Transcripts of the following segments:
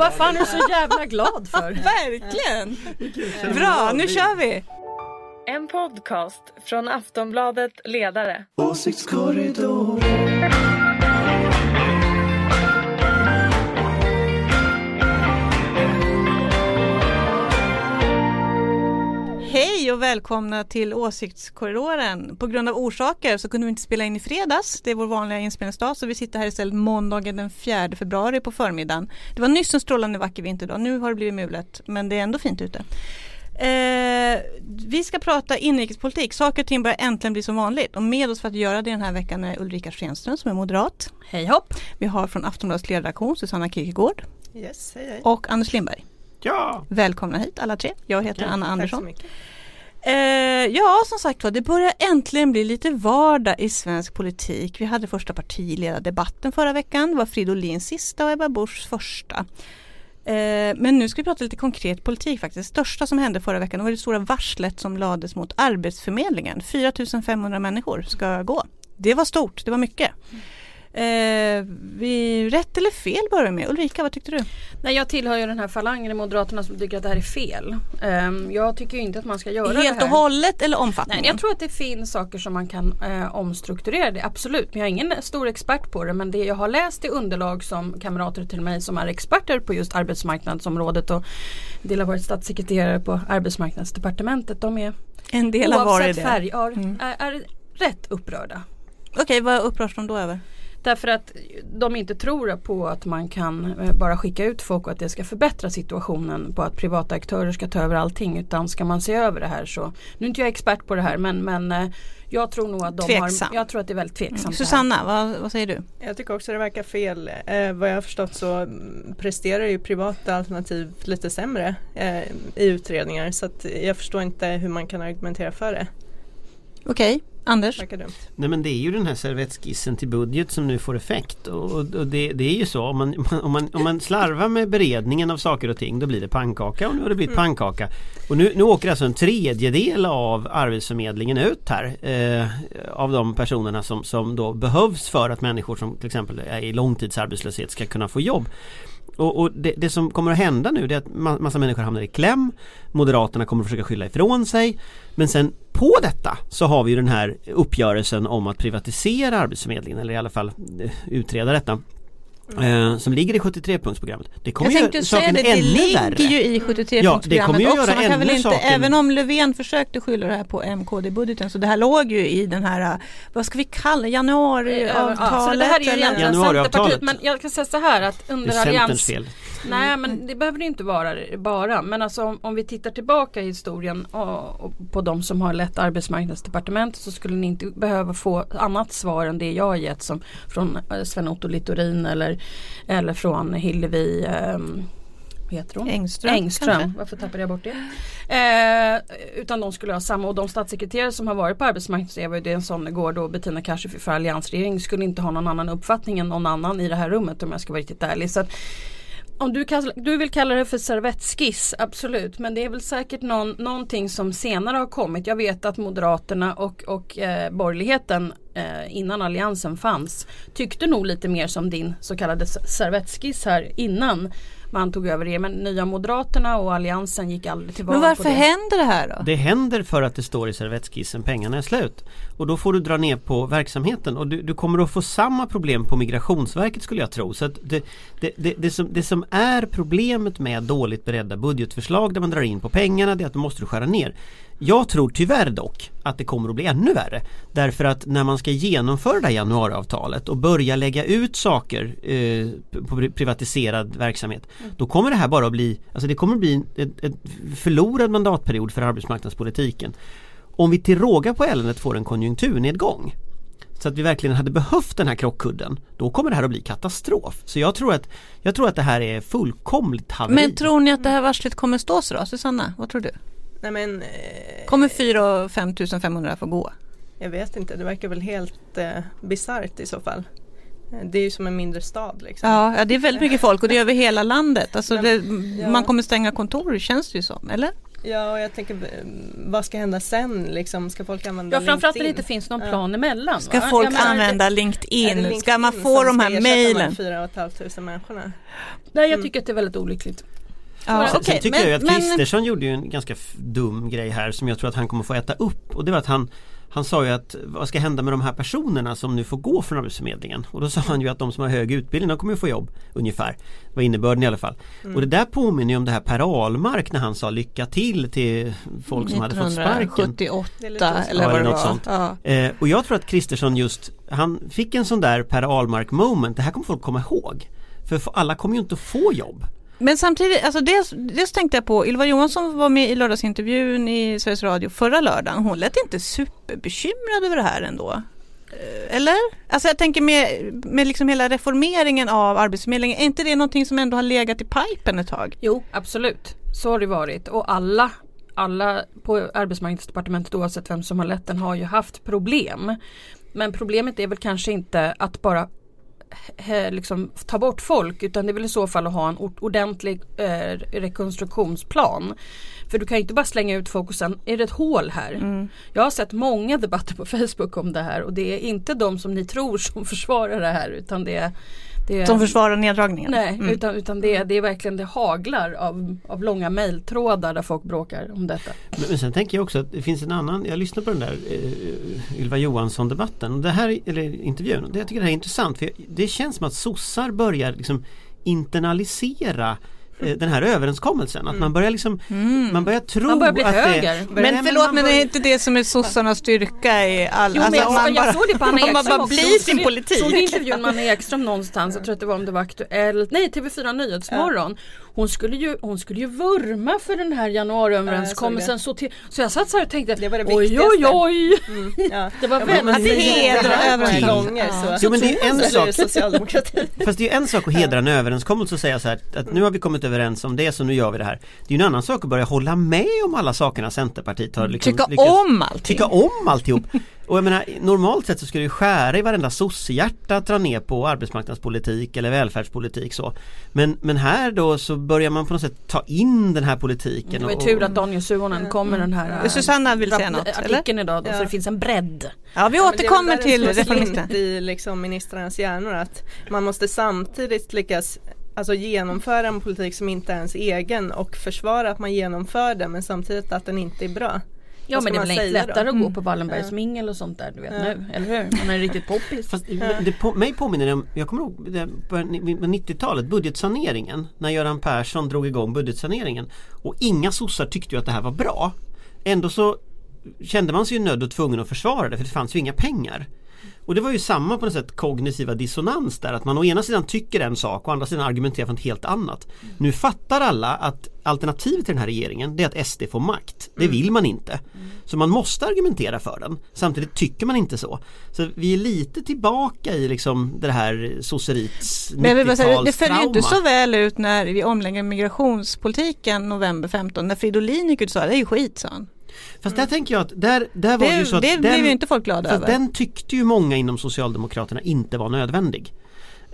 Vad fan är du så jävla glad för? Verkligen! Bra, nu kör vi! En podcast från Aftonbladet Ledare. Åsiktskorridoren. Hej och välkomna till Åsiktskorridoren. På grund av orsaker så kunde vi inte spela in i fredags. Det är vår vanliga inspelningsdag så vi sitter här istället måndagen den 4 februari på förmiddagen. Det var nyss en strålande vacker vinterdag. Nu har det blivit mulet men det är ändå fint ute. Eh, vi ska prata inrikespolitik. Saker och ting börjar äntligen bli som vanligt och med oss för att göra det den här veckan är Ulrika Schenström som är moderat. Hej hopp! Vi har från Aftonbladets ledarredaktion Susanna Kierkegaard Yes, hej hej. och Anders Lindberg. Ja! Välkomna hit alla tre. Jag heter Anna Tack så Andersson. Eh, ja, som sagt var, det börjar äntligen bli lite vardag i svensk politik. Vi hade första partiledardebatten förra veckan. Det var Fridolins sista och Ebba Buschs första. Eh, men nu ska vi prata lite konkret politik faktiskt. Det största som hände förra veckan var det stora varslet som lades mot Arbetsförmedlingen. 4500 människor ska gå. Det var stort, det var mycket. Eh, vi, rätt eller fel börjar med. Ulrika, vad tyckte du? Nej, jag tillhör ju den här falangen i Moderaterna som tycker att det här är fel. Ehm, jag tycker inte att man ska göra det Helt här. och hållet eller omfattningen? Nej, jag tror att det finns saker som man kan eh, omstrukturera det, absolut. Men jag är ingen stor expert på det. Men det jag har läst i underlag som kamrater till mig som är experter på just arbetsmarknadsområdet och en del har varit statssekreterare på arbetsmarknadsdepartementet. De är En del har varit det. färg är, Mm. är, är rätt upprörda. Okej, vad upprörs de då över? Därför att de inte tror på att man kan eh, bara skicka ut folk och att det ska förbättra situationen på att privata aktörer ska ta över allting. Utan ska man se över det här så, nu är inte jag expert på det här men, men eh, jag tror nog att de Tveksam. har, jag tror att det är väldigt tveksamt. här. Susanna, vad, vad säger du? Jag tycker också det verkar fel. Eh, vad jag har förstått så mm, presterar ju privata alternativ lite sämre eh, i utredningar så att jag förstår inte hur man kan argumentera för det. Okej, Anders? Nej men det är ju den här servettskissen till budget som nu får effekt och, och det, det är ju så om man, om, man, om man slarvar med beredningen av saker och ting då blir det pannkaka och nu har det blivit pannkaka. Och nu, nu åker alltså en tredjedel av Arbetsförmedlingen ut här eh, av de personerna som, som då behövs för att människor som till exempel är i långtidsarbetslöshet ska kunna få jobb. Och, och det, det som kommer att hända nu det är att massa människor hamnar i kläm. Moderaterna kommer att försöka skylla ifrån sig. Men sen på detta så har vi ju den här uppgörelsen om att privatisera Arbetsförmedlingen eller i alla fall eh, utreda detta eh, Som ligger i 73-punktsprogrammet Det kommer Jag tänkte säga det, det ligger värre ju i 73 Ja, det kommer ju också. göra Man kan väl inte, saken- Även om Löfven försökte skylla det här på MKD-budgeten så det här låg ju i den här, vad ska vi kalla januariavtalet? Ja, så det här är ju egentligen. Centerpartiet. Men jag kan säga så här att under allians Nej men det behöver det inte vara bara. Men alltså om, om vi tittar tillbaka i historien och, och på de som har lett arbetsmarknadsdepartementet så skulle ni inte behöva få annat svar än det jag har gett som från eh, Sven-Otto Littorin eller, eller från Hillevi vad heter hon? Engström, Engström. kanske? Varför tappade jag bort det? Eh, utan de skulle ha samma och de statssekreterare som har varit på arbetsmarknaden, Eva Uddén Sonnegård och Bettina Kashefi för alliansregeringen skulle inte ha någon annan uppfattning än någon annan i det här rummet om jag ska vara riktigt ärlig. Så att, om du, kall, du vill kalla det för servettskiss, absolut. Men det är väl säkert någon, någonting som senare har kommit. Jag vet att Moderaterna och, och eh, borgerligheten eh, innan alliansen fanns tyckte nog lite mer som din så kallade servettskiss här innan man tog över det. Men nya Moderaterna och alliansen gick aldrig till val Men på varför det. händer det här då? Det händer för att det står i servettskissen pengarna är slut. Och då får du dra ner på verksamheten och du, du kommer att få samma problem på Migrationsverket skulle jag tro. Så att det, det, det, det, som, det som är problemet med dåligt beredda budgetförslag där man drar in på pengarna det är att då måste du skära ner. Jag tror tyvärr dock att det kommer att bli ännu värre. Därför att när man ska genomföra det här januariavtalet och börja lägga ut saker eh, på pri- privatiserad verksamhet då kommer det här bara att bli, alltså det kommer att bli en en förlorad mandatperiod för arbetsmarknadspolitiken. Om vi till råga på eländet får en konjunkturnedgång så att vi verkligen hade behövt den här krockkudden då kommer det här att bli katastrof. Så jag tror att, jag tror att det här är fullkomligt haveri. Men tror ni att det här varslet kommer stå sig då? Susanna, vad tror du? Nej men eh, Kommer 4 och 5 500 få gå? jag vet inte, det verkar väl helt eh, bisarrt i så fall. Eh, Det är ju som en mindre stad liksom. Ja, ja, det är väldigt mycket folk och det är över hela landet. Alltså det, ja. Man kommer stänga kontor känns det ju som, eller? Ja, och jag tänker eh, vad ska hända sen liksom? Ska folk använda Ja framförallt när det LinkedIn? inte finns någon Ja. plan emellan. Ska va? folk menar, använda det LinkedIn? Ska man LinkedIn få de ska här ersätta mejlen? de 4 500 människorna? Nej jag tycker att det är väldigt olyckligt. Ja, Sen, okej, sen tycker men- jag ju att men- Kristersson gjorde ju en ganska dum grej här som jag tror att han kommer få äta upp och det var att han han sa ju att vad ska hända med de här personerna som nu får gå från Arbetsförmedlingen? Och då sa han ju att de som har hög utbildning de kommer ju få jobb ungefär. Var innebörden i alla fall. Och det där påminner ju om det här Per Ahlmark när han sa lycka till till folk som hade fått sparken. 1978 Det är lite osäkert. eller vad det något var. sånt. Ja. Eh, och jag tror att Kristersson just Han fick en sån där Per Ahlmark moment Det här kommer folk komma ihåg För alla kommer ju inte att få jobb men samtidigt, alltså dels, dels tänkte jag på Ylva Johansson var med i lördagsintervjun i Sveriges Radio förra lördagen. Hon lät inte superbekymrad över det här ändå. Eh, eller? Alltså jag tänker med, med liksom hela reformeringen av Arbetsförmedlingen, är inte det någonting som ändå har legat i pipen ett tag? Jo absolut, så har det varit och alla alla på arbetsmarknadsdepartementet oavsett vem som har lett den har ju haft problem. Men problemet är väl kanske inte att bara liksom, ta bort folk utan det är väl i så fall att ha en ord- ordentlig eh, rekonstruktionsplan. För du kan ju inte bara slänga ut folk och sen är det ett hål här. Jag har sett många debatter på Facebook om det här och det är inte de som ni tror som försvarar det här utan det är, det Som försvarar neddragningen? Nej, Mm. utan, utan det, är- det är verkligen det haglar av, av långa mejltrådar där folk bråkar om detta. Men, men sen tänker jag också att det finns en annan Jag lyssnade på den där eh, Ylva Johansson debatten och det här, eller intervjun det, Jag tycker det här är intressant för det känns som att sossar börjar liksom internalisera den här överenskommelsen. Att man börjar liksom Man börjar tro Man börjar bli att höger. det Men Nej, förlåt men det är inte det som är sossarnas styrka i all... Jo, men om man jag bara- såg det på Anna om man Ekström bara blir sin Såg- politik. Såg du intervjun med Anna Ekström någonstans? Jag tror att det var om det var Aktuellt. Nej TV4 Nyhetsmorgon. Hon skulle ju, hon skulle ju vurma för den här januariöverenskommelsen. så, till, så jag satt så här och tänkte Det var det oj oj oj. Mm, ja. Det var Ja, väldigt men man det säger hedrar det här överens- några gånger Ja. så, Jo, men det är en så sak. Fast det är ju en sak att hedra en överenskommelse och säga så här att nu har vi kommit överens om det så nu gör vi det här. Det är ju en annan sak att börja hålla med om alla sakerna Centerpartiet har liksom Tycka lyckats om allting. tycka om alltihop. Och jag menar normalt sett så ska det skära i varenda sossehjärta att dra ner på arbetsmarknadspolitik eller välfärdspolitik så. Men, men här då så börjar man på något sätt ta in den här politiken. Det var ju tur att Daniel Suhonen kom med den här Mm. Susanna vill säga något, eller? artikeln idag då, Ja. så det finns en bredd. Ja vi Ja, återkommer det är till reformisten. i liksom ministrarnas hjärnor att man måste samtidigt lyckas alltså genomföra en politik som inte är ens egen och försvara att man genomför den men samtidigt att den inte är bra. Ja men det är väl inte lättare då? att gå på Wallenbergs Ja. mingel och sånt där du vet nu, eller hur? Man är riktigt poppis. Fast det på, mig påminner det om, jag kommer ihåg det på 90-talet, budgetsaneringen när Göran Persson drog igång budgetsaneringen och inga sossar tyckte ju att det här var bra. Ändå så kände man sig ju nödd och tvungen att försvara det för det fanns ju inga pengar. Och det var ju samma på något sätt kognitiva dissonans där att man å ena sidan tycker en sak och å andra sidan argumenterar för något helt annat. Nu fattar alla att alternativet till den här regeringen det är att SD får makt. Det vill man inte. Så man måste argumentera för den. Samtidigt tycker man inte så. Så vi är lite tillbaka i liksom det här vill bara säga, det följer ju inte 90-talstrauma. så väl ut när vi omlägger migrationspolitiken november 15 när Fridolin gick ut och sa det är ju skit sa han. Fast där tänker jag att där, där var det ju så att det den, blev ju inte folk glada över. den tyckte ju många inom Socialdemokraterna inte var nödvändig.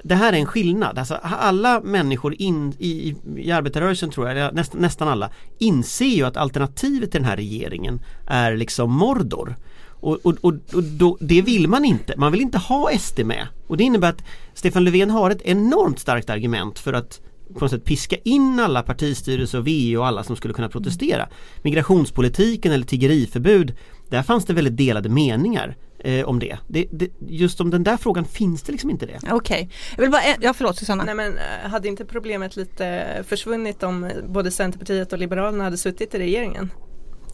Det här är en skillnad. Alltså, alla människor in, i, i, arbetarrörelsen tror jag, nästan, nästan alla, inser ju att alternativet till den här regeringen är liksom Mordor. Och, och, och, och då, det vill man inte. Man vill inte ha SD med. Och det innebär att Stefan Löfven har ett enormt starkt argument för att på något sätt piska in alla partistyrelser och VU och alla som skulle kunna protestera. Migrationspolitiken eller tiggeriförbud, där fanns det väldigt delade meningar eh, om det. Det, det. Just om den där frågan finns det liksom inte det. Okej, jag vill bara, ja förlåt Susanna. Nej men eh, hade inte problemet lite försvunnit om både Centerpartiet och Liberalerna hade suttit i regeringen?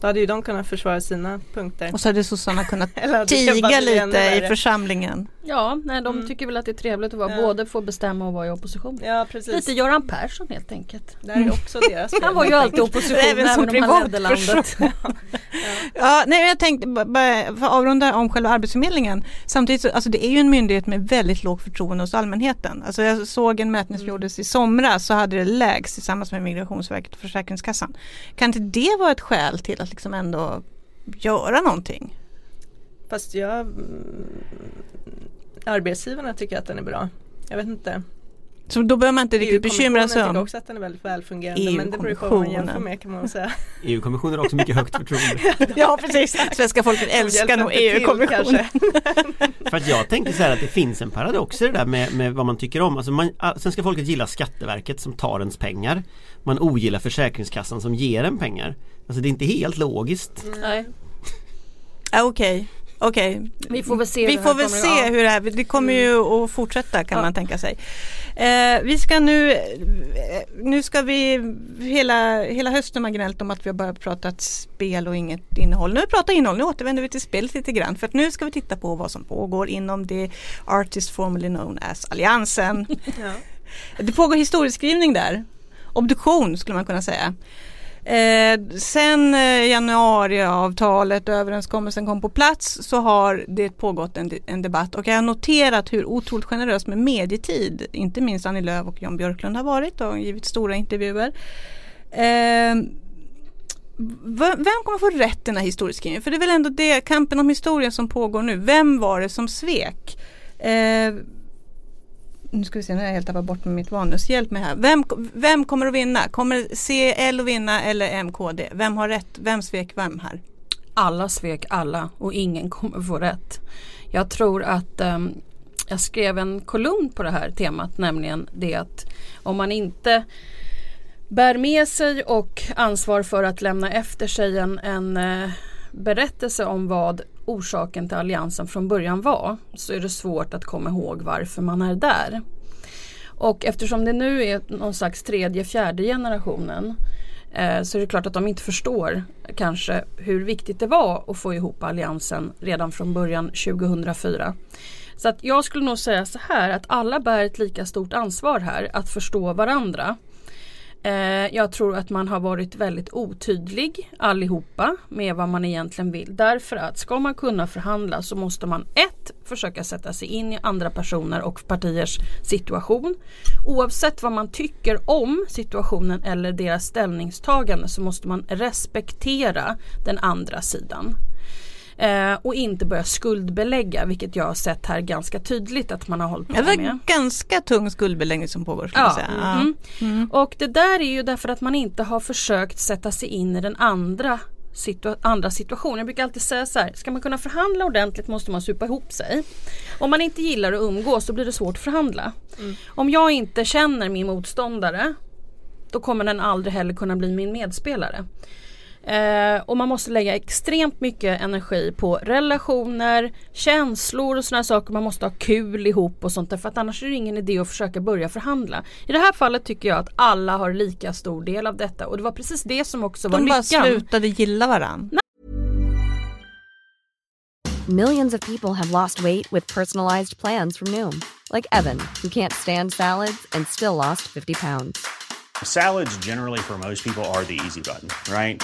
Då hade ju de kunnat försvara sina punkter. Och så hade sossarna kunnat tiga lite i församlingen. Ja, nej de Mm. tycker väl att det är trevligt att vara Ja. både få bestämma och vara i opposition. Ja precis. Lite Göran Persson helt enkelt. Det är också deras fel, Han var ju alltid i opposition Även om han ledde landet. Ja, nej, jag tänkte ba- bara för avrunda om själva Arbetsförmedlingen. Samtidigt så, alltså det är ju en myndighet med väldigt lågt förtroende hos allmänheten. Alltså jag såg en mätning som gjordes i somras så hade det lägst tillsammans med Migrationsverket och Försäkringskassan. Kan inte det vara ett skäl till att liksom ändå göra någonting? Fast jag mm, Arbetsgivarna tycker att den är bra. Jag vet inte. Så då behöver man inte riktigt bekymra sig EU-kommissionen tycker om. också att den är väldigt välfungerande men det beror på vad man jämför med kan man säga. EU-kommissionen har också mycket högt förtroende. Ja precis, svenska folket älskar nog EU-kommissionen. kanske. För att jag tänker så här att det finns en paradox i det där med, med vad man tycker om. Alltså man, svenska folket gillar Skatteverket som tar ens pengar. Man ogillar Försäkringskassan som ger en pengar. Alltså det är inte helt logiskt. Nej. Ja, Okej, okej. Vi får väl se. Vi hur det här får väl se ja. hur det här, det kommer ju att fortsätta kan Ja. man tänka sig. Eh, vi ska nu, eh, nu ska vi, hela, hela hösten har gnällt om att vi har börjat prata ett spel och inget innehåll. Nu pratat innehåll, nu återvänder vi till spelet lite grann för att nu ska vi titta på vad som pågår inom det Artist formerly known as Alliansen. Ja. Det pågår historieskrivning där. Obduktion skulle man kunna säga. Eh, sen eh, januariavtalet och överenskommelsen kom på plats så har det pågått en, en debatt och jag har noterat hur otroligt generöst med medietid inte minst Annie Lööf och Jan Björklund har varit och givit stora intervjuer. Eh, vem kommer få rätt i den här historieskrivningen? För det är väl ändå det, kampen om historien som pågår nu. Vem var det som svek? Eh, nu ska vi se, nu har jag helt tappat bort med mitt manus. Hjälp mig här. Vem, vem kommer att vinna? Kommer CL att vinna eller MKD? Vem har rätt? Vem svek vem här? Alla svek alla och ingen kommer få rätt. Jag tror att um, jag skrev en kolumn på det här temat nämligen det att om man inte bär med sig och ansvar för att lämna efter sig en, en eh, berättelse om vad orsaken till alliansen från början var så är det svårt att komma ihåg varför man är där. Och eftersom det nu är någon slags tredje, fjärde generationen eh, så är det klart att de inte förstår kanske hur viktigt det var att få ihop alliansen redan från början 2004. Så att jag skulle nog säga så här att alla bär ett lika stort ansvar här att förstå varandra. Eh, jag tror att man har varit väldigt otydlig allihopa med vad man egentligen vill. Därför att ska man kunna förhandla så måste man ett försöka sätta sig in i andra personer och partiers situation. Oavsett vad man tycker om situationen eller deras ställningstagande så måste man respektera den andra sidan. Eh, och inte börja skuldbelägga vilket jag har sett här ganska tydligt att man har hållit på Det var med. ganska tung skuldbeläggning som pågår. Skulle Ja, säga. mm. Mm. Och det där är ju därför att man inte har försökt sätta sig in i den andra, situa- andra situationen. Jag brukar alltid säga så här, ska man kunna förhandla ordentligt måste man supa ihop sig. Om man inte gillar att umgås så blir det svårt att förhandla. Om jag inte känner min motståndare då kommer den aldrig heller kunna bli min medspelare. Eh, och man måste lägga extremt mycket energi på relationer, känslor och sådana saker. Man måste ha kul ihop och sånt där för att annars är det ingen idé att försöka börja förhandla. I det här fallet tycker jag att alla har lika stor del av detta och det var precis det som också var De bara lyckan. slutade gilla varandra. Millions of people have lost weight with personalized plans from Noom, like Evan, who can't stand salads and still lost 50 pounds. Salads, generally, for most people, are the easy button, right?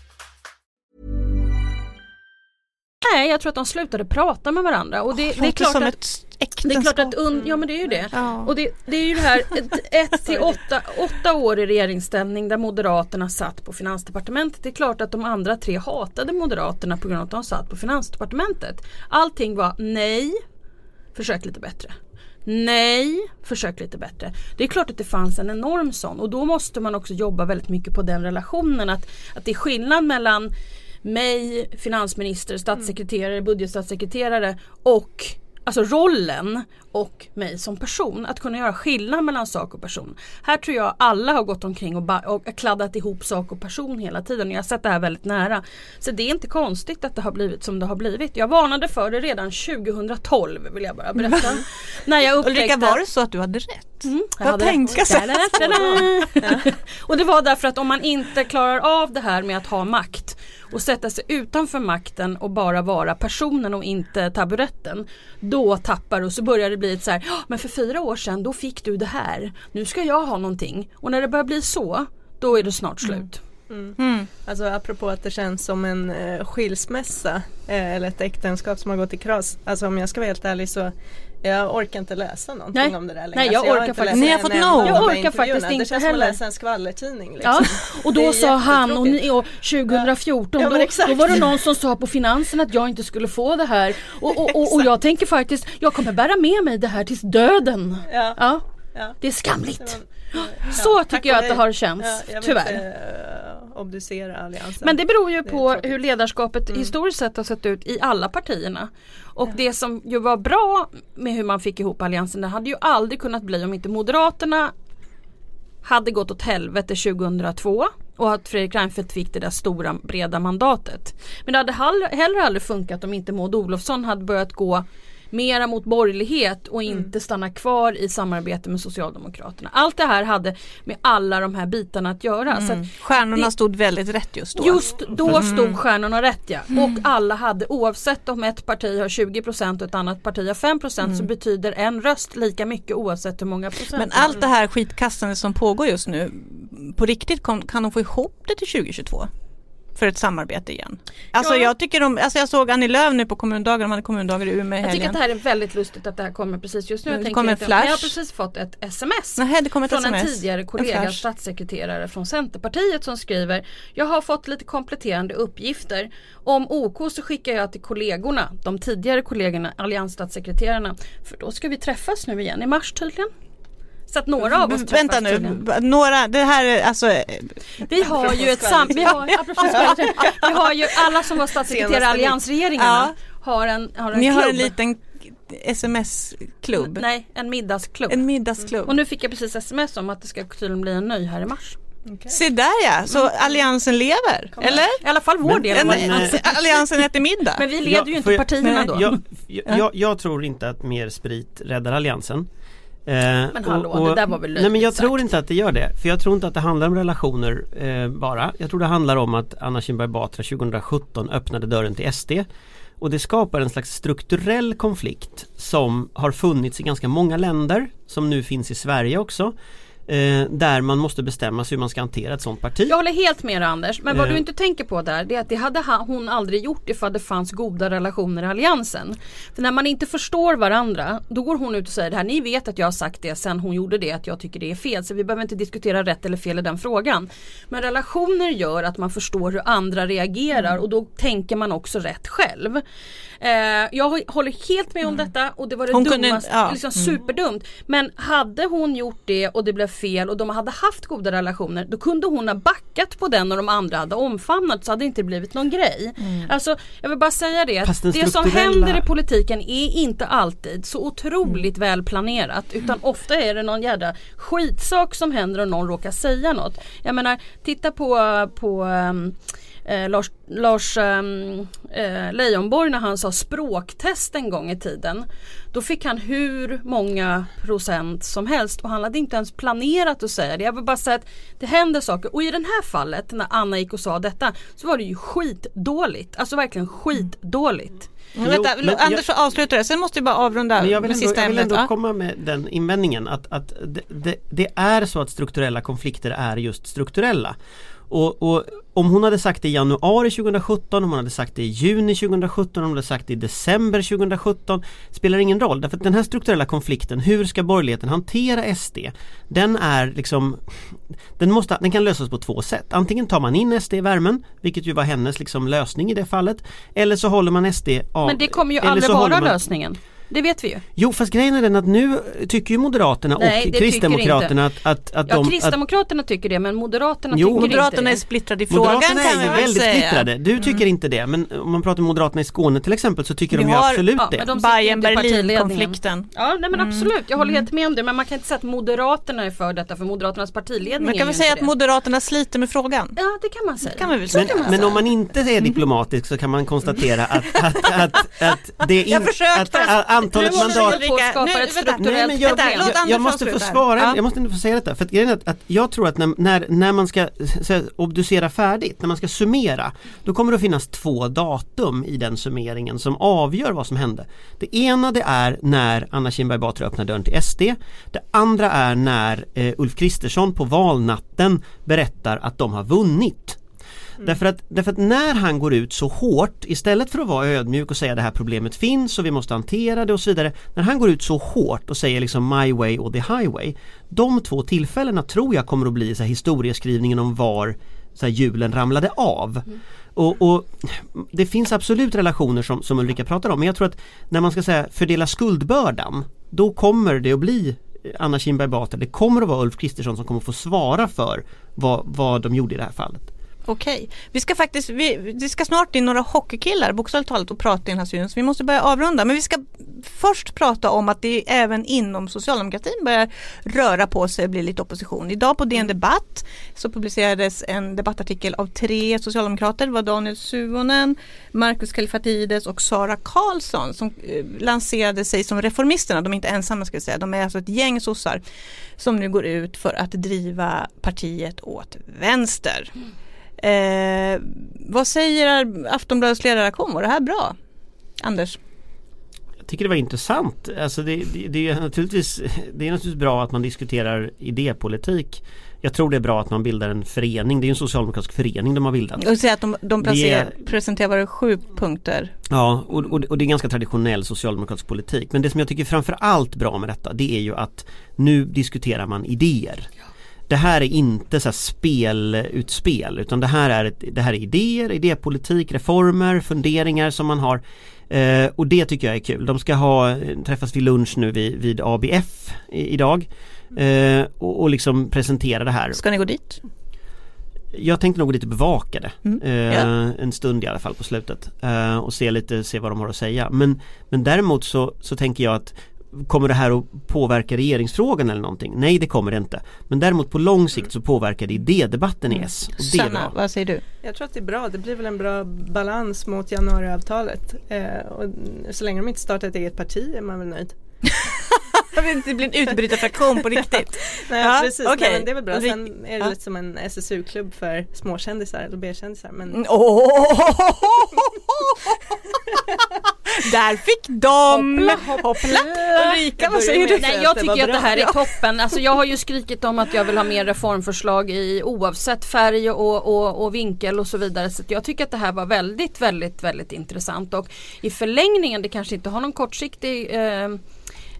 Nej, jag tror att de slutade prata med varandra. Och det, det är klart att Det är klart att un, ja men det är ju det. Ja. Och det, det är ju det här ett, ett till åtta, åtta år i regeringsställning där Moderaterna satt på Finansdepartementet. Det är klart att de andra tre hatade Moderaterna på grund av att de satt på Finansdepartementet. Allting var nej, försök lite bättre. Nej, försök lite bättre. Det är klart att det fanns en enorm sån och då måste man också jobba väldigt mycket på den relationen. Att, att det är skillnad mellan mig, finansminister, statssekreterare, budgetstatssekreterare och Alltså rollen och mig som person. Att kunna göra skillnad mellan sak och person. Här tror jag alla har gått omkring och, och kladdat ihop sak och person hela tiden. Jag har sett det här väldigt nära. Så det är inte konstigt att det har blivit som det har blivit. Jag varnade för det redan 2012 vill jag bara berätta. När jag upptäckte Ulrika, var det så att du hade rätt? Mm, jag Vad hade. Och det var därför att om man inte klarar av det här med att ha makt och sätta sig utanför makten och bara vara personen och inte taburetten. Då tappar du och så börjar det bli ett så här, "Ja, men för fyra år sedan då fick du det här. Nu ska jag ha någonting. Och när det börjar bli så, då är det snart slut. Mm. Alltså apropå att det känns som en eh, skilsmässa eh, eller ett äktenskap som har gått i kras. Alltså om jag ska vara helt ärlig så Jag orkar inte läsa någonting Nej. om det där längre. Nej, jag Så har orkar inte faktiskt- en fått de Jag orkar faktiskt Det inte känns som att heller. läsa en skvallertidning. Liksom. Ja, och Det då sa han och, jättetråkigt. ni, och 2014 Ja, men då, då var det någon som sa på finansen att jag inte skulle få det här och, och, och, och jag tänker faktiskt jag kommer bära med mig det här tills döden. Ja. Ja, Ja. det är skamligt. Ja, Så tycker jag att det har känts, Ja, tyvärr. inte uh, obducera alliansen. Men det beror ju Det på hur ledarskapet Mm. historiskt sett har sett ut i alla partierna. Och det som ju var bra med hur man fick ihop alliansen det hade ju aldrig kunnat bli om inte Moderaterna hade gått åt helvete 2002 och att Fredrik Reinfeldt fick det där stora breda mandatet. Men det hade heller aldrig funkat om inte Maud Olofsson hade börjat gå mera mot borgerlighet och inte stanna kvar i samarbete med Socialdemokraterna. Allt det här hade med alla de här bitarna att göra. Så att Stjärnorna det- stod väldigt rätt just då. Just då stod stjärnorna rätt ja. Och alla hade oavsett om ett parti har 20% och ett annat parti har 5% så betyder en röst lika mycket oavsett hur många procent. Men allt det här skitkastandet som pågår just nu, på riktigt kan de få ihop det till 2022? För ett samarbete igen. Alltså Ja. jag tycker de, alltså jag såg Annie Lööf nu på kommundagar, de hade kommundagar i Umeå i jag tycker att helgen. det här är väldigt lustigt att det här kommer precis just nu. Det Jag tänker kom en flash. Jag har precis fått ett sms. Nej, det kom ett från en sms. tidigare En kollega, flash. statssekreterare från Centerpartiet som skriver Jag har fått lite kompletterande uppgifter. Om OK så skickar jag till kollegorna, de tidigare kollegorna, alliansstatssekreterarna. För då ska vi träffas nu igen i mars tydligen. Så att några av oss träffas Vänta nu, tydligen. några, det här är alltså Vi har ju ett sam... Vi har, vi har ju alla som var statssekreterare i Senaste alliansregeringarna har en, har en Ni klubb. har en liten sms-klubb. Nej, en middagsklubb. En middagsklubb. Och nu fick jag precis sms om att det ska tydligen bli en ny här i mars. Se där ja, så alliansen lever, eller? I alla fall vår Men- del. Av alliansen äter middag. Men vi leder Ja, ju inte jag- partierna Nej, då. Jag, jag, jag, jag tror inte att mer sprit räddar alliansen. Men hallå, det där var väl Nej men jag löjligt tror sagt. inte att det gör det. För jag tror inte att det handlar om relationer eh, bara. Jag tror det handlar om att Anna Kinberg Batra 2017 öppnade dörren till SD. Och det skapar en slags strukturell konflikt som har funnits i ganska många länder. Som nu finns i Sverige också. Eh, där man måste bestämma sig hur man ska hantera ett sånt parti. Jag håller helt med dig, Anders, men vad Eh. du inte tänker på där det är att det hade ha- hon aldrig gjort ifall det fanns goda relationer i alliansen. För när man inte förstår varandra då går hon ut och säger det här, ni vet att jag har sagt det sen hon gjorde det, att jag tycker det är fel så vi behöver inte diskutera rätt eller fel i den frågan. Men relationer gör att man förstår hur andra reagerar och då tänker man också rätt själv. Eh, jag håller helt med om detta och det var det Hon kunde- dummaste, ja. liksom superdumt. Men hade hon gjort det och det blev fel och de hade haft goda relationer då kunde hon ha backat på den och de andra hade omfamnat så hade det inte blivit någon grej. Alltså jag vill bara säga det, Fast det som händer i politiken är inte alltid så otroligt väl planerat utan ofta är det någon jädra skitsak som händer och någon råkar säga något. Jag menar titta på, på ehm, eh, Lars, Lars ehm, eh, Leijonborg när han sa språktest en gång i tiden. Då fick han hur många procent som helst och han hade inte ens planerat att säga det. Jag vill bara säga att det händer saker och i det här fallet när Anna gick och sa detta så var det ju skitdåligt. Alltså verkligen skitdåligt. Men Vänta, Jo, men Anders jag- avslutar det, sen måste vi bara avrunda Men jag vill med ändå, sista jag vill ämnet. ändå komma med den invändningen att, att det, det, det är så att strukturella konflikter är just strukturella. Och, och om hon hade sagt det i januari 2017, om hon hade sagt det i juni 2017, om hon hade sagt det i december 2017 Spelar ingen roll därför att den här strukturella konflikten, hur ska borgerligheten hantera SD? Den är liksom den, måste, den kan lösas på två sätt. Antingen tar man in SD i värmen, vilket ju var hennes liksom lösning i det fallet. Eller så håller man SD av. Men det kommer ju aldrig vara man- lösningen. Det vet vi ju. Jo fast grejen är den att nu tycker ju Moderaterna Nej, och Kristdemokraterna att, att, att Ja, de... Att, Kristdemokraterna tycker det men Moderaterna Jo, tycker Moderaterna inte är det. splittrade i frågan Moderaterna kan är ju väl väldigt säga. splittrade. Du tycker inte det men om man pratar om Moderaterna i Skåne till exempel så tycker Vi de ju har- absolut ja, det. de inte i partiledningen. Bayern-Berlin-konflikten. Ja nej men absolut, jag håller helt med om det men man kan inte säga att Moderaterna är för detta för Moderaternas partiledning Men är kan vi säga inte att det. Moderaterna sliter med frågan? Ja det kan man säga. kan vi väl säga. Men, men om man inte är diplomatisk så kan man konstatera att, att, att, att det är Antalet mandat nu- vänta. Nej, men jag, Vänta, jag, jag måste få svara, Ja. jag måste inte få säga detta för grejen är att, att jag tror att när, när, när man ska här, obducera färdigt, när man ska summera då kommer det att finnas två datum i den summeringen som avgör vad som hände. Det ena det är när Anna Kinberg Batra öppnar dörren till SD. Det andra är när eh, Ulf Kristersson på valnatten berättar att de har vunnit. Därför, att, därför att när han går ut så hårt istället för att vara ödmjuk och säga det här problemet finns och vi måste hantera det och så vidare. När han går ut så hårt och säger liksom my way och the highway. De två tillfällena tror jag kommer att bli så här historieskrivningen om var så här, hjulen ramlade av. Och, och, Det finns absolut relationer som, som Ulrika pratar om men jag tror att när man ska säga fördela skuldbördan då kommer det att bli Anna Kinberg Batra, det kommer att vara Ulf Kristersson som kommer att få svara för vad, vad de gjorde i det här fallet. Okej, vi ska faktiskt, vi, det ska snart in några hockeykillar bokstavligt talat och prata i den här studion så vi måste börja avrunda. Men vi ska först prata om att det även inom socialdemokratin börjar röra på sig och bli lite opposition. Idag på DN Debatt så publicerades en debattartikel av tre socialdemokrater. Det var Daniel Suhonen, Markus Kallifatides och Sara Karlsson som eh, lanserade sig som reformisterna. De är inte ensamma ska jag säga. De är alltså ett gäng sossar som nu går ut för att driva partiet åt vänster. Eh, vad säger Aftonbladets ledaraktion? Var det här bra? Anders? Jag tycker det var intressant. Alltså det, det, det, är naturligtvis, det är naturligtvis bra att man diskuterar idépolitik. Jag tror det är bra att man bildar en förening. Det är en socialdemokratisk förening de har bildat. Och säga att de, de placerar, Det presenterar sju punkter. Ja, och, och, och det är ganska traditionell socialdemokratisk politik. Men det som jag tycker framför allt bra med detta det är ju att nu diskuterar man idéer. Det här är inte så här spelutspel utan det här, är ett, det här är idéer, idépolitik, reformer, funderingar som man har. Eh, och det tycker jag är kul. De ska ha, träffas vid lunch nu vid, vid ABF i, idag. Eh, och, och liksom presentera det här. Ska ni gå dit? Jag tänkte nog gå dit och bevaka det Mm. eh, Ja. En stund i alla fall på slutet eh, och se lite, se vad de har att säga men, men däremot så, så tänker jag att Kommer det här att påverka regeringsfrågan eller någonting? Nej det kommer det inte Men däremot på lång sikt så påverkar det idédebatten i S och det är Sanna, bra. vad säger du? Jag tror att det är bra. Det blir väl en bra balans mot januariavtalet. Eh, och så länge de inte startar ett eget parti är man väl nöjd. Det blir en utbrytarfraktion på riktigt. Nej, Ja, precis. okej. Nej, men det är väl bra. Sen är det ja. lite som en SSU-klubb för småkändisar eller B-kändisar. Men Åh! Där fick de! Hoppla, Ulrika, vad säger du? Nej jag tycker att det här är toppen. Alltså jag har ju skrikit om att jag vill ha mer reformförslag i oavsett färg och, och, och vinkel och så vidare. Så jag tycker att det här var väldigt, väldigt, väldigt intressant. Och i förlängningen, det kanske inte har någon kortsiktig eh,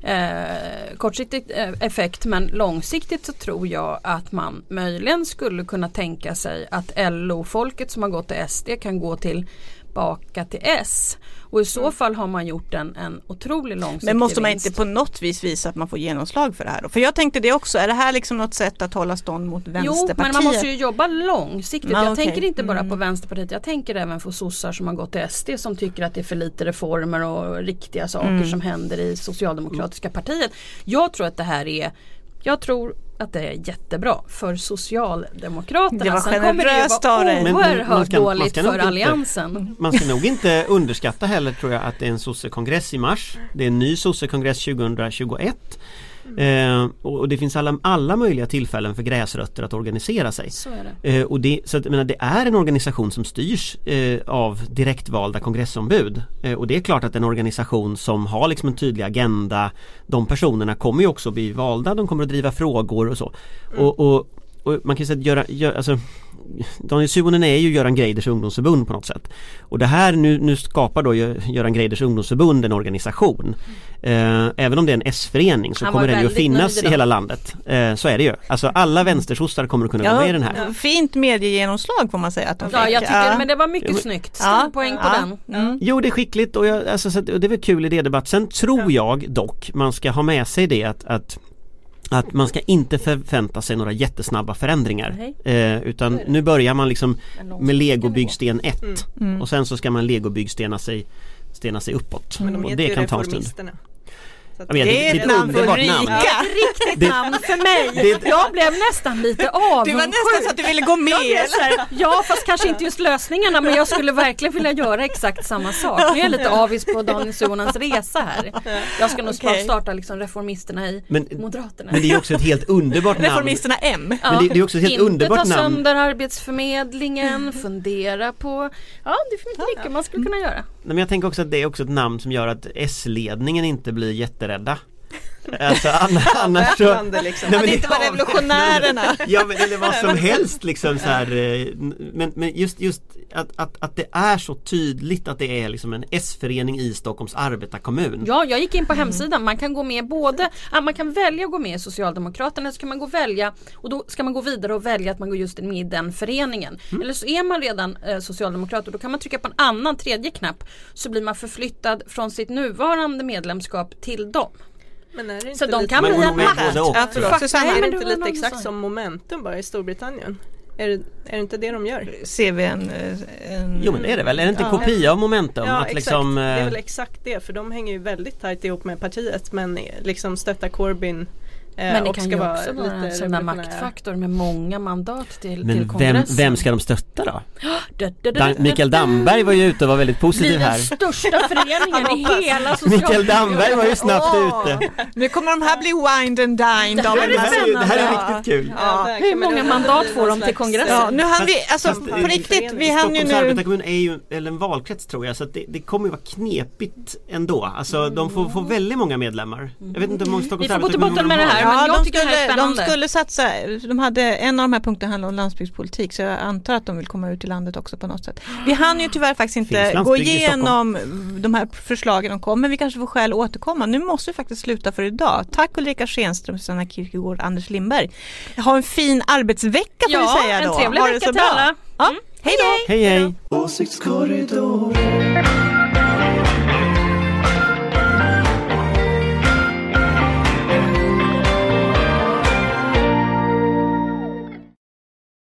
Eh, kortsiktig eh, effekt men långsiktigt så tror jag att man möjligen skulle kunna tänka sig att LO-folket som har gått till SD kan gå till tillbaka till S. Och i så fall har man gjort en, en otrolig långsiktig Men måste man inte på något vis visa att man får genomslag för det här? då? För jag tänkte det också, är det här liksom något sätt att hålla stånd mot Jo Vänsterpartiet? men man måste ju jobba långsiktigt. Ja, jag okej. tänker inte bara Mm. på Vänsterpartiet. Jag tänker även på sossar som har gått till SD som tycker att det är för lite reformer och riktiga saker Mm. som händer i socialdemokratiska partiet. Jag tror att det här är Jag tror att det är jättebra för Socialdemokraterna. Det var Sen kommer det ju vara man oerhört man dåligt nog för inte- Alliansen. Man ska nog inte underskatta heller tror jag att det är en sossekongress i mars Det är en ny sossekongress 2021 eh, och det finns alla, alla möjliga tillfällen för gräsrötter att organisera sig Så är det. Eh, och det, så att, menar, det är en organisation som styrs eh, av direktvalda kongressombud. Eh, och det är klart att en organisation som har liksom en tydlig agenda De personerna kommer ju också bli valda, de kommer att driva frågor och så. Och, och, och man kan säga att göra, gör, alltså, Daniel Suhonen är ju Göran Greiders ungdomsförbund på något sätt. Och det här nu, nu skapar då Gö- Göran Greiders ungdomsförbund en organisation. Eh, även om det är en S-förening så kommer den ju att finnas i hela landet. Eh, så är det ju. Alltså alla vänstersossar kommer att kunna vara med i den här. Fint mediegenomslag får man säga att de Ja fick. jag tycker men det var Ja, mycket men- snyggt. Stor Ja, poäng på ja, den. mm. Jo det är skickligt och, jag, alltså, så och det är väl kul idédebatt. Sen tror jag dock man ska ha med sig det att, att att man ska inte förvänta sig några jättesnabba förändringar. Eh, utan nu börjar man liksom med legobyggsten 1 Mm. och sen så ska man legobyggstena sig stena sig uppåt. Men de heter det ju kan ta en stund. Att- vet, Det är ett namn ett för underbart namn. Ulrika. Riktigt namn för mig. Jag blev nästan lite avundsjuk. Det var nästan så att du ville gå med. Här, ja fast kanske inte just lösningarna men jag skulle verkligen vilja göra exakt samma sak. Nu är jag lite avis på Daniel Suhonens resa här. Jag ska nog Okej. starta liksom reformisterna i Men, Moderaterna. men det är också ett helt underbart namn. Reformisterna M. Men det, det är också ett helt inte underbart ta namn. sönder Arbetsförmedlingen, fundera på, ja det finns mycket man skulle kunna göra. Nej, men jag tänker också att det är också ett namn som gör att S-ledningen inte blir jätterädda. Alltså anna- annars så liksom. Nej, men det inte var revolutionärerna. Ja men eller vad som helst liksom så här, eh, Men, men just, just att, att, att det är så tydligt att det är liksom en S-förening i Stockholms arbetarkommun Ja, jag gick in på hemsidan. Man kan gå med både, man kan välja att gå med i Socialdemokraterna, så kan man gå och välja och då ska man gå vidare och välja att man går just med i den föreningen. Mm. Eller så är man redan eh, socialdemokrat och då kan man trycka på en annan tredje knapp så blir man förflyttad från sitt nuvarande medlemskap till dem. Men är det inte Så de kan bli en. Ja, förlåt, Fuck, Susanna. är det inte lite exakt som- momentum bara i Storbritannien? Är det, är det inte det de gör? Ser vi en, eh, en Jo men det är det väl, är det inte en Ja. kopia av momentum? Ja att exakt, liksom, det är eh, väl exakt det för de hänger ju väldigt tajt ihop med partiet men liksom stöttar Corbyn eh, Men det kan ska ju vara också vara en sån där maktfaktor med många mandat till, till Men vem, kongressen. vem ska de stötta då? Dan, Mikael da. Damberg var ju ute och var väldigt positiv den här största föreningen i hela Mikael Damberg var ju snabbt ute Nu kommer de här bli wined and dined av här en är det här, det här är Ja. riktigt kul Ja, där Hur många mandat får de till kongressen? Ja, nu hann vi, alltså Fast, på eh, riktigt, vi hann ju Stockholms nu arbetarkommun är ju eller en valkrets tror jag så att det, det kommer ju vara knepigt ändå. Alltså de får, får väldigt många medlemmar. Jag vet inte hur många Stockholms Vi får gå till arbetarkommun botten med det har. Här. men jag de, tycker det här är skulle, de skulle satsa, de hade, en av de här punkterna handlade om landsbygdspolitik så jag antar att de vill komma ut i landet också på något sätt. Vi hann ju tyvärr faktiskt inte gå igenom de här förslagen de kom men vi kanske får skäl att återkomma. Nu måste vi faktiskt sluta för idag. Tack Ulrika Schenström, Susanna Kierkegaard, Anders Lindberg. Ha en fin arbetsvecka får Ja, vi säga en då. trevlig ha det vecka till alla. Ja, Mm. hej då! Hej hej! Åsiktskorridoren